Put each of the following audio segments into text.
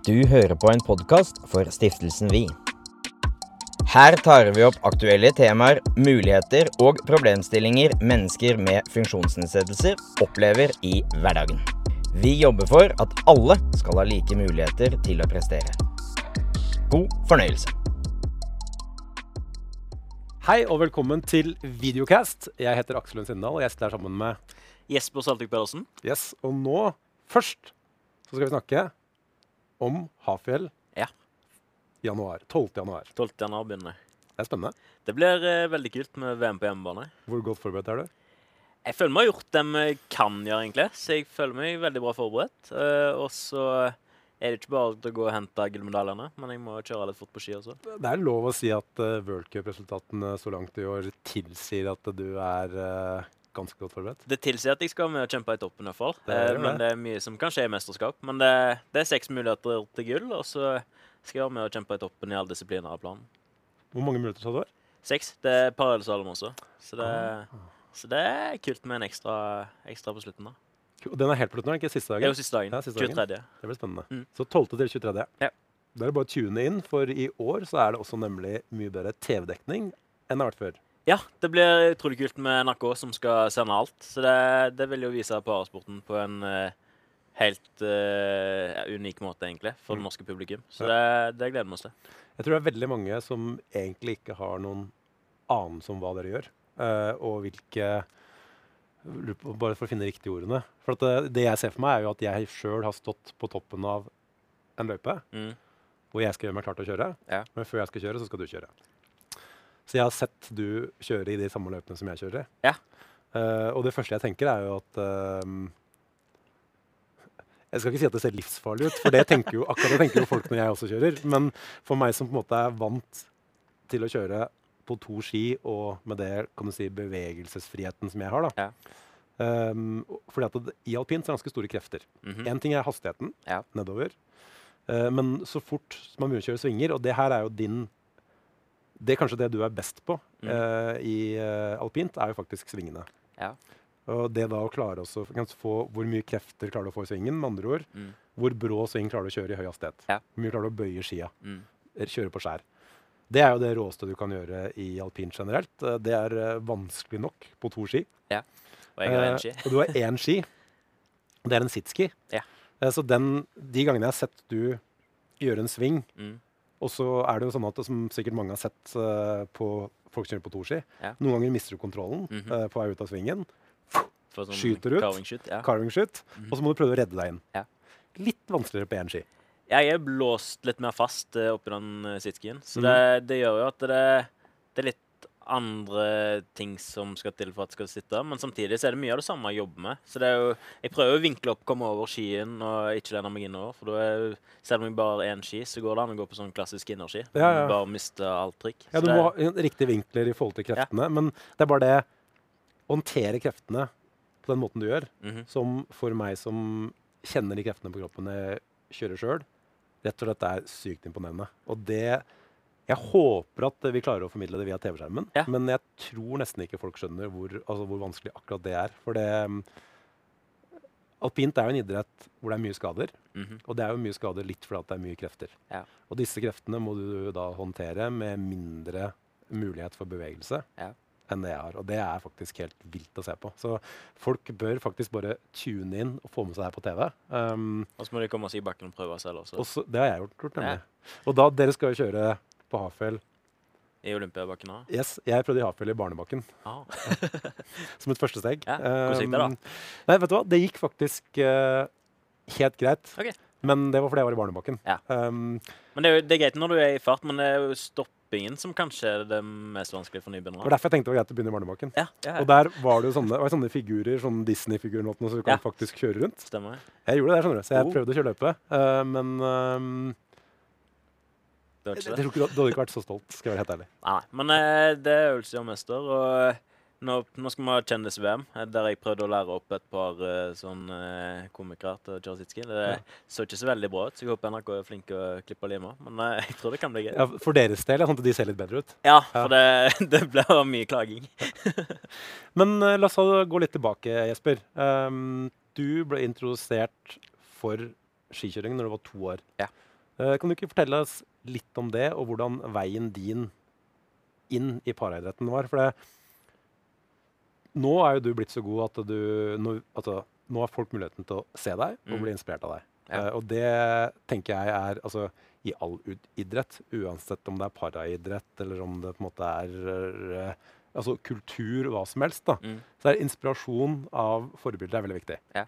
Du hører på en podkast for Stiftelsen Vi. Her tar vi opp aktuelle temaer, muligheter og problemstillinger mennesker med funksjonsnedsettelser opplever i hverdagen. Vi jobber for at alle skal ha like muligheter til å prestere. God fornøyelse. Hei og velkommen til Videocast. Jeg heter Aksel Lund Sindal, og jeg sitter her sammen med Jesper Saltvik Pedersen. Yes. Og nå, først, så skal vi snakke om Hafjell Ja. januar. 12. januar. 12. januar begynner. Det er spennende. Det blir eh, veldig kult med VM på hjemmebane. Hvor godt forberedt er du? Jeg føler meg har gjort det vi kan gjøre, egentlig. Så jeg føler meg veldig bra forberedt. Eh, og så er det ikke bare å gå og hente gullmedaljene, men jeg må kjøre litt fort på ski også. Det er lov å si at uh, worldcupresultatene så langt i år tilsier at du er eh, ganske godt forberedt. Det tilsier at jeg skal med og kjempe i toppen, i hvert fall. Det Eh, men det. er mye som kan skje i mesterskap. Men det, det er seks muligheter til gull, og så skal jeg være med og kjempe i toppen i alle disipliner av planen. Hvor mange muligheter sa du var? Seks. Det er parallellslalåm også. Så det, så det er kult med en ekstra, ekstra på slutten. da. Cool. Den er helt på slutten, ikke siste dagen? Det er jo siste dagen. Ja, siste dagen. Det blir spennende. Mm. Så 12. til 23. Ja. Da er det bare å tune inn, for i år så er det også nemlig mye bedre TV-dekning enn det har vært før. Ja, det blir utrolig kult med NRK som skal sende alt. Så det, det vil jo vise parasporten på en uh, helt uh, unik måte, egentlig, for det Mm. norske publikum. Så det, det gleder vi oss til. Jeg tror det er veldig mange som egentlig ikke har noen anelse om hva dere gjør, uh, og hvilke Bare for å finne riktige ordene. For at det, det jeg ser for meg, er jo at jeg sjøl har stått på toppen av en løype Mm. hvor jeg skal gjøre meg klar til å kjøre. Ja. Men før jeg skal kjøre, så skal du kjøre. Så jeg har sett du kjøre i de samme løpene som jeg kjører. Ja. Uh, og det første jeg tenker, er jo at uh, Jeg skal ikke si at det ser livsfarlig ut, for det tenker jo, akkurat det tenker jo folk når jeg også kjører. Men for meg som på en måte er vant til å kjøre på to ski, og med det kan du si bevegelsesfriheten som jeg har, da. Ja. Um, fordi at det, I alpint er det ganske store krefter. Én mm -hmm. ting er hastigheten Ja. nedover. Uh, men så fort man begynner å kjøre svinger, og det her er jo din Det er kanskje det du er best på Mm. uh, i uh, alpint, er jo faktisk svingene. Ja. Og det da å klare også, få Hvor mye krefter klarer du å få i svingen? Med andre ord, Mm. hvor brå sving klarer du å kjøre i høy hastighet? Ja. Hvor mye klarer du å bøye skia? Mm. Kjøre på skjær? Det er jo det råeste du kan gjøre i alpint generelt. Eh, Det er eh, vanskelig nok på to ski. Og jeg har Eh, én ski. og du har én ski. Det er en sitski. Ja. Eh, så den, de gangene jeg har sett du gjøre en sving, Mm. Og så er det jo sånn at, som sikkert mange har sett uh, på folk som kjører på to ski, Ja. noen ganger mister du kontrollen mm -hmm. uh, på vei ut av svingen. Sånn Skyter ut. carving shoot, Ja. Carving shoot. Mhm. Og så må du prøve å redde deg inn. Ja. Litt vanskeligere på én ski. Jeg er blåst litt mer fast uh, oppi den sitskien. Så Mhm. det, det gjør jo at det, det er litt andre ting som skal til for at det skal sitte. Men samtidig så er det mye av det samme jeg jobber med. Så det er jo, jeg prøver å vinkle opp, komme over skien og ikke lene meg innover. For da er jo, selv om jeg bare har én ski, så går det an å gå på sånn klassisk innerski. Ja, ja. Bare miste alt trykk. Ja, du må ha riktige vinkler i forhold til kreftene, men det er bare det å håndtere kreftene på den måten du gjør, Mhm. som for meg som kjenner de kreftene på kroppen jeg kjører sjøl, rett og slett er sykt imponerende. Og det Jeg håper at vi klarer å formidle det via TV-skjermen, Ja. men jeg tror nesten ikke folk skjønner hvor, altså hvor vanskelig akkurat det er. For det mm, Alpint er jo en idrett hvor det er mye skader. Mhm. Og det er jo mye skader litt fordi at det er mye krefter. Ja. Og disse kreftene må du da håndtere med mindre mulighet for bevegelse Ja. enn det jeg har. Og det er faktisk helt vilt å se på. Så folk bør faktisk bare tune inn og få med seg det her på TV. Um, Og så må de komme seg i bakken og prøve selv også. også det har jeg gjort, gjort nemlig. Ja. Og da dere skal jo kjøre på Hafjell I Olympiabakken òg. Yes, jeg prøvde i Hafjell i Barnebakken Ah. som et første steg. Ja, hvordan gikk det da? Um, Nei, vet du hva? Det gikk faktisk uh, helt greit. Okay. Men det var fordi jeg var i Barnebakken. Ja. Um, Men det er jo det er greit når du er i fart, men det er jo stoppingen som kanskje er det mest vanskelige for det var derfor jeg tenkte det var greit å begynne i Barnebakken. Ja, ja, Og der var det jo sånne, var sånne figurer, sånn Disney-figurer, så du kan faktisk kjøre rundt. stemmer. Jeg gjorde det, skjønner du. Så jeg Oh. prøvde å kjøre løpet, uh, men ehm, Det var ikke det. du, hadde ikke vært så stolt, skal jeg være helt ærlig. Nei, men eh, det er øvelse og mester. Og eh, nå, nå skal vi ha kjendis-VM, eh, der jeg prøvde å lære opp et par sånne komikere til sitski. Det Ja. så ikke så veldig bra ut, så jeg håper NRK er flinke å klippe og lime. Men jeg tror det kan bli gøy. Ja, for deres del, sånn at de ser litt bedre ut. Ja, for det, det blir mye klaging. Men la oss gå litt tilbake, Jesper. Um, du ble introdusert for skikjøring når du var to år. Ja. Kan du ikke fortelle oss litt om det, og hvordan veien din inn i paraidretten var? For det, nå er jo du blitt så god at du nå, altså, nå har folk muligheten til å se deg og Mm. bli inspirert av deg. Ja. Uh, og det tenker jeg er altså, i all idrett, uansett om det er paraidrett eller om det på en måte er uh, altså, kultur, hva som helst, da, Mm. så er inspirasjon av forbilder er veldig viktig. Ja.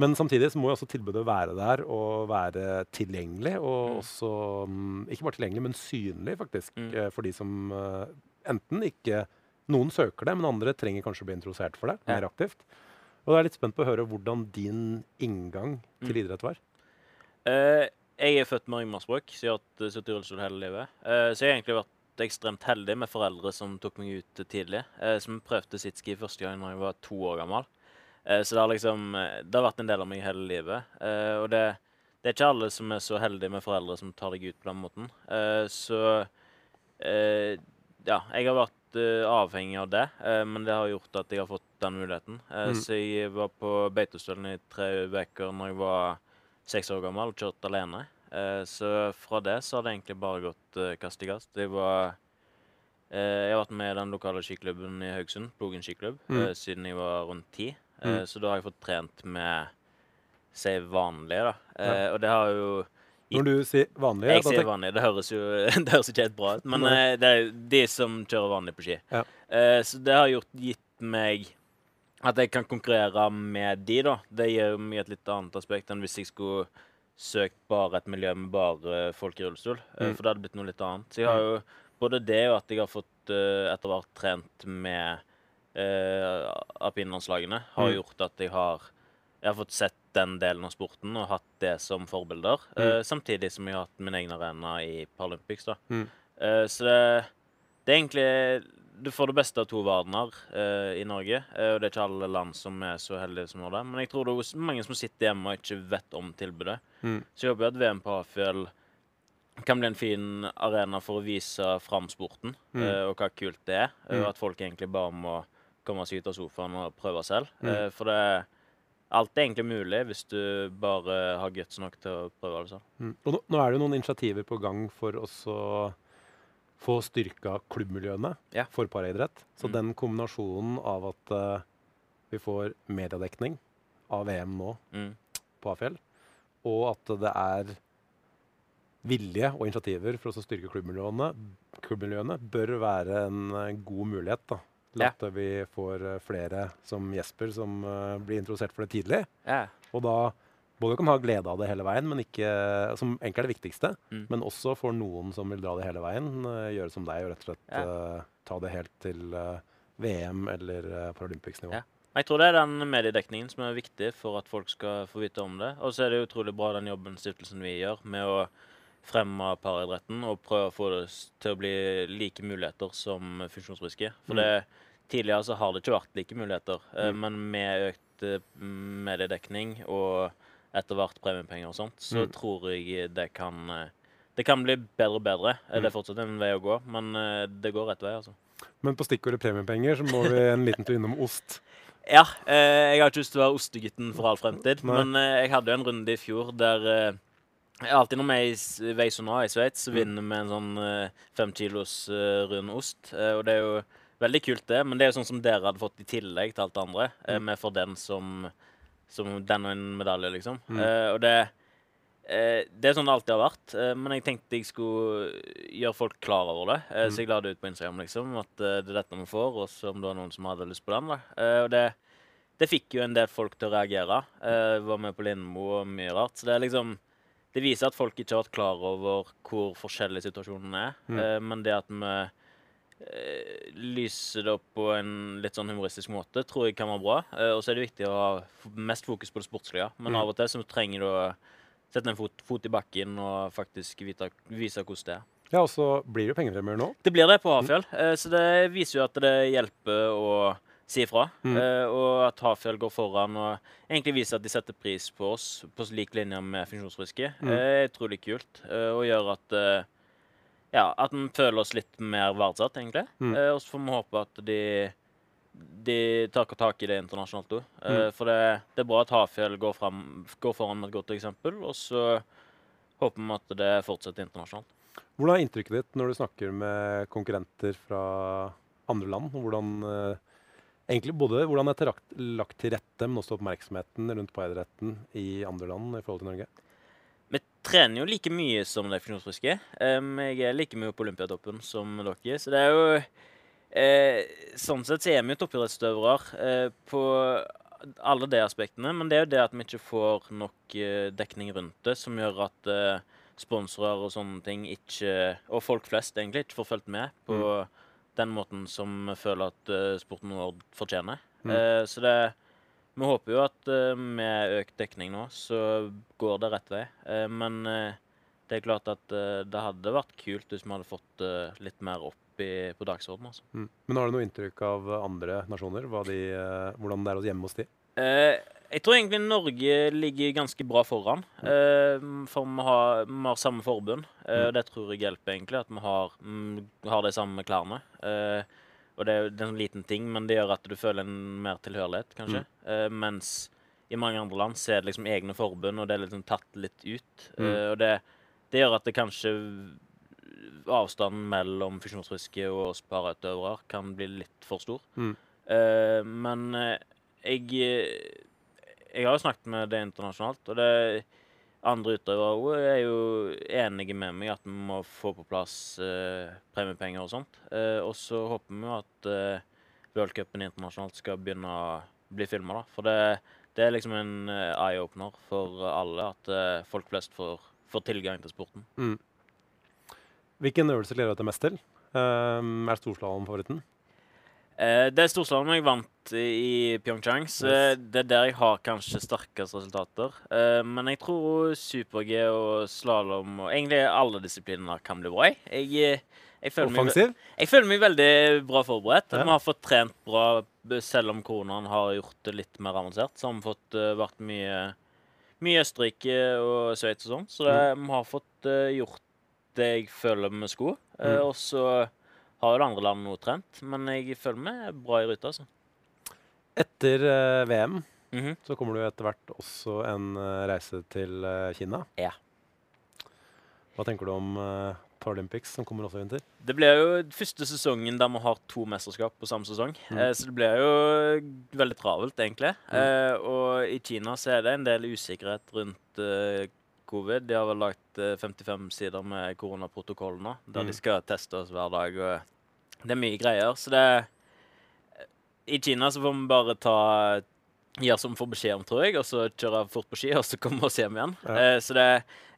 Men samtidig så må jo også tilbudet være der og være tilgjengelig. Og Mm. også mm, ikke bare tilgjengelig, men synlig, faktisk. Mm. eh, For de som eh, enten ikke Noen søker det, men andre trenger kanskje å bli introdusert for det Ja. mer aktivt. Og jeg er litt spent på å høre hvordan din inngang til Mm. idrett var. Uh, jeg er født med ryggmargsbrokk, så jeg har hatt sittet i rullestol hele livet. Uh, så jeg har egentlig vært ekstremt heldig med foreldre som tok meg ut tidlig. Uh, som prøvde sitski første gang da jeg var to år gammel. Eh, så det har liksom eh, Det har vært en del av meg hele livet. Eh, og det, det er ikke alle som er så heldige med foreldre som tar deg ut på den måten. Så ja, jeg har vært avhengig av det, men det har gjort at jeg har fått den muligheten. Mm. Så jeg var på Beitostølen i tre uker når jeg var seks år gammel og kjørt alene. Så fra det så har det egentlig bare gått kast i kast. Jeg var Jeg har vært med i den lokale skiklubben i Haugesund, Plogen skiklubb, Mm. siden jeg var rundt ti. Eh, Mm. Så da har jeg fått trent med si vanlige, da. Ja. Og det har jo Når du sier vanlige jeg sier vanlige. Det høres jo det høres ikke helt bra ut, men eh, det er jo de som kjører vanlig på ski. Ja. Eh, så det har gjort, gitt meg at jeg kan konkurrere med de, da. Det gir meg et litt annet aspekt enn hvis jeg skulle søkt bare et miljø med bare folk i rullestol. eh, Mm. For det hadde blitt noe litt annet. Så jeg har jo både det og at jeg har fått eh, etter hvert trent med uh, alpinlandslagene, har Mm. gjort at jeg har jeg har fått sett den delen av sporten og hatt det som forbilder. eh, samtidig som jeg har hatt min egen arena i Paralympics. da. Mm. Eh, så det, det er egentlig Du får det beste av to verdener eh, i Norge. eh, og det er ikke alle land som er så heldige som har det. Men jeg tror det er mange som sitter hjemme og ikke vet om tilbudet. Mm. Så jeg håper at VM på Hafjell kan bli en fin arena for å vise fram sporten Mm. eh, og hva kult det er. eh, Mm. Og at folk egentlig bare må komme seg ut av sofaen og prøve selv. Mm. Eh, for det Alt er egentlig mulig hvis du bare har guts nok til å prøve det selv. Mm. Og nå, nå er det jo noen initiativer på gang for å få styrka klubbmiljøene Ja. for paraidrett. Så Mm. den kombinasjonen av at uh, vi får mediedekning av VM nå Mm. på Afjell, og at det er vilje og initiativer for å styrke klubbmiljøene, klubbmiljøene bør være en eh, god mulighet da, til at vi får eh, flere som Jesper som eh, blir introdusert for det tidlig. Ja. Og da både kan ha glede av det hele veien, men ikke, som egentlig er det viktigste, Mm. men også for noen som vil dra det hele veien, eh, gjøre som deg og rett og slett Ja. uh, ta det helt til uh, VM eller uh, Paralympics-nivå. Ja. Jeg tror det er den mediedekningen som er viktig for at folk skal få vite om det. Og så er det utrolig bra den jobben stiftelsen vi gjør med å fremme paraidretten og prøve å få det til å bli like muligheter som funksjonsfriske. For Mm. det, tidligere så har det ikke vært like muligheter, eh, Mm. men med økt eh, mediedekning og etter hvert premiepenger og sånt, så Mm. tror jeg det kan eh, det kan bli bedre og bedre. Mm. Det er fortsatt en vei å gå, men det går rett vei, altså. Men på stikkordet premiepenger så må vi en liten tur innom ost. Ja, jeg har ikke lyst til å være ostegutten for all fremtid, Nei. men jeg hadde jo en runde i fjor der Alltid når vi er i Veisona i Sveits, så Mm. vinner vi med en sånn eh, fem kilos eh, rund ost. Eh, og det er jo veldig kult, det, men det er jo sånn som dere hadde fått i tillegg til alt det andre. Vi får med for den som, som den og en medalje, liksom. Mm. Og det det er sånn det alltid har vært, men jeg tenkte jeg skulle gjøre folk klar over det. Mm. Så jeg la det ut på Instagram, liksom, at det er dette vi får, og så om det var noen som hadde lyst på den. da. Og det, det fikk jo en del folk til å reagere. Eh, var med på Lindmo og mye rart. Så det er liksom Det viser at folk ikke har vært klar over hvor forskjellig situasjonen er. Mm. Eh, men det at vi eh, lyser det opp på en litt sånn humoristisk måte, tror jeg kan være bra. Eh, og så er det viktig å ha mest fokus på det sportslige. Men Mm. av og til så trenger du å sette en fot, fot i bakken og faktisk vite, vise hvordan det er. Ja, og så blir det jo pengepremier nå. Det blir det på Hafjell, Mm. så det viser jo at det hjelper å si ifra. Mm. Uh, Og at Hafjell går foran og egentlig viser at de setter pris på oss på lik linje med funksjonsfriske. Mm. eh, er utrolig kult. uh, Og gjør at ja, at en føler oss litt mer verdsatt, egentlig. Mm. Og så får vi håpe at de de tar tak i det internasjonalt òg. Mm. For det, det er bra at Hafjell går, frem, går foran med et godt eksempel. Og så håper vi at det fortsetter internasjonalt. Hvordan er inntrykket ditt når du snakker med konkurrenter fra andre land? Hvordan, egentlig både hvordan det er lagt, lagt til rette, men også oppmerksomheten rundt paideretten i andre land i forhold til Norge? Vi trener jo like mye som de funksjonsfriske. Um, jeg er like mye på Olympiatoppen som dere. Så det er jo eh, Sånn sett så er vi jo toppidrettsutøvere eh, på alle de aspektene. Men det er jo det at vi ikke får nok eh, dekning rundt det, som gjør at eh, sponsorer og sånne ting ikke Og folk flest egentlig ikke får fulgt med på den måten som vi føler at eh, sporten vår fortjener. Mm. Eh, så det vi håper jo at eh, med økt dekning nå, så går det rett vei. Men det er klart at det hadde vært kult hvis vi hadde fått litt mer opp i, på dagsordenen. Altså. Mm. Men har du noe inntrykk av andre nasjoner? De, hvordan det er hjemme hos de? Eh, jeg tror egentlig Norge ligger ganske bra foran. Eh, for vi har, vi har samme forbund. Eh, og Det tror jeg hjelper, egentlig. At vi har, mm, har de samme klærne. Eh, og det er en liten ting, men det gjør at du føler en mer tilhørighet, kanskje. Eh, mens i mange andre land så er det liksom egne forbund, og det er liksom tatt litt ut. Mm. Og det, det gjør at det kanskje avstanden mellom funksjonsfriske og oss parautøvere kan bli litt for stor. Mm. Men jeg Jeg har jo snakket med det internasjonalt, og det andre utøvere også er jo enige med meg at vi må få på plass eh, premiepenger og sånt. Eh, og så håper vi jo at eh, worldcupen internasjonalt skal begynne å bli filma, da. For det, det er liksom en eh, eye-opener for alle at eh, folk flest får, får tilgang til sporten. Mm. Hvilken øvelse gleder du deg mest til? Um, er storslalåm favoritten? Eh, det er storslalåm jeg vant i Pyeongchang, så Yes. det er der jeg har kanskje sterkest resultater. Eh, men jeg tror super-G og slalåm og egentlig alle disipliner kan bli bra. jeg. Jeg, eh, føler meg, jeg føler meg veldig bra forberedt. Ja. Vi har fått trent bra, selv om koronaen har gjort det litt mer avansert. Så har vi fått vært mye, mye Østerrike og Sveits og sånn. Så det, vi har fått gjort det jeg føler vi skulle. Mm. og så har jo det andre landet noe trent, men jeg føler meg bra i rute. altså. Etter eh, VM Mhm. så kommer det jo etter hvert også en eh, reise til eh, Kina. Ja. Hva tenker du om uh, Paralympics, som kommer også i vinter? Det blir jo første sesongen der vi har to mesterskap på samme sesong. Mm. Eh, så det blir jo veldig travelt, egentlig. Mm. Eh, og i Kina så er det en del usikkerhet rundt eh, covid. De har vel lagt eh, 55 sider med koronaprotokollene, der Mm. de skal teste oss hver dag. Og det er mye greier. Så det I Kina så får vi bare ta Gjøre som vi får beskjed om, tror jeg, og så kjøre fort på ski, og så komme oss hjem igjen. Ja. Eh, så det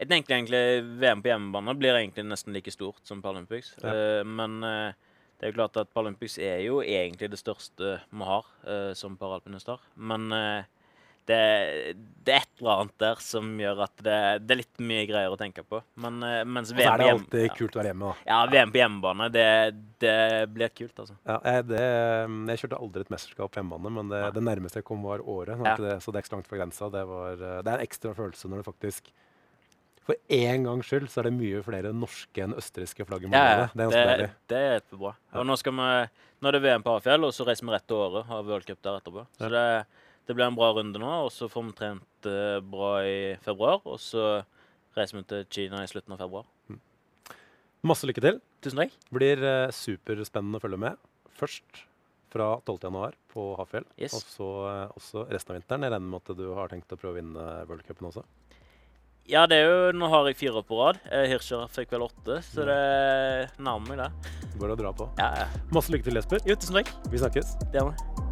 jeg tenker egentlig VM på hjemmebane blir egentlig nesten like stort som Paralympics. Ja. Eh, men eh, det er jo klart at Paralympics er jo egentlig det største vi har eh, som paralpinister. Men eh, det, det er et eller annet der som gjør at det, det er litt mye greier å tenke på. Men eh, mens Og så VM er det alltid ja. kult å være hjemme, da. Ja, VM på hjemmebane, det, det blir kult, altså. Ja, jeg, det, jeg kjørte aldri et mesterskap på hjemmebane, men det, det nærmeste jeg kom, var året. Ja. det, så det er ikke så langt fra grensa. Det, var, eh, det er en ekstra følelse når det faktisk For én gangs skyld så er det mye flere norske enn østerrikske flagg i Ja, ja. Det er ganske det, det er bra. Ja. Og nå, skal vi, nå er det VM på Hafjell, og så reiser vi rett til Åre. Har worldcup der etterpå. Så Ja. det, det blir en bra runde nå, og så får vi trent eh, bra i februar. Og så reiser vi til Kina i slutten av februar. Masse lykke til. Tusen takk. Blir eh, superspennende å følge med. Først fra 12. januar på Hafjell, Yes. og så eh, også resten av vinteren. Jeg regner med at du har tenkt å prøve å vinne worldcupen også. Ja, det er jo Nå har jeg fire på rad. Hirscher fikk vel åtte, så det nærmer meg det. Bare å dra på. Ja, ja. Masse lykke til, Jesper. Jo, tusen takk. Vi snakkes. Det gjør vi.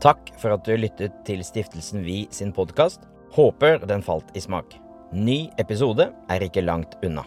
Takk for at du lyttet til Stiftelsen Vi sin podkast. Håper den falt i smak. Ny episode er ikke langt unna.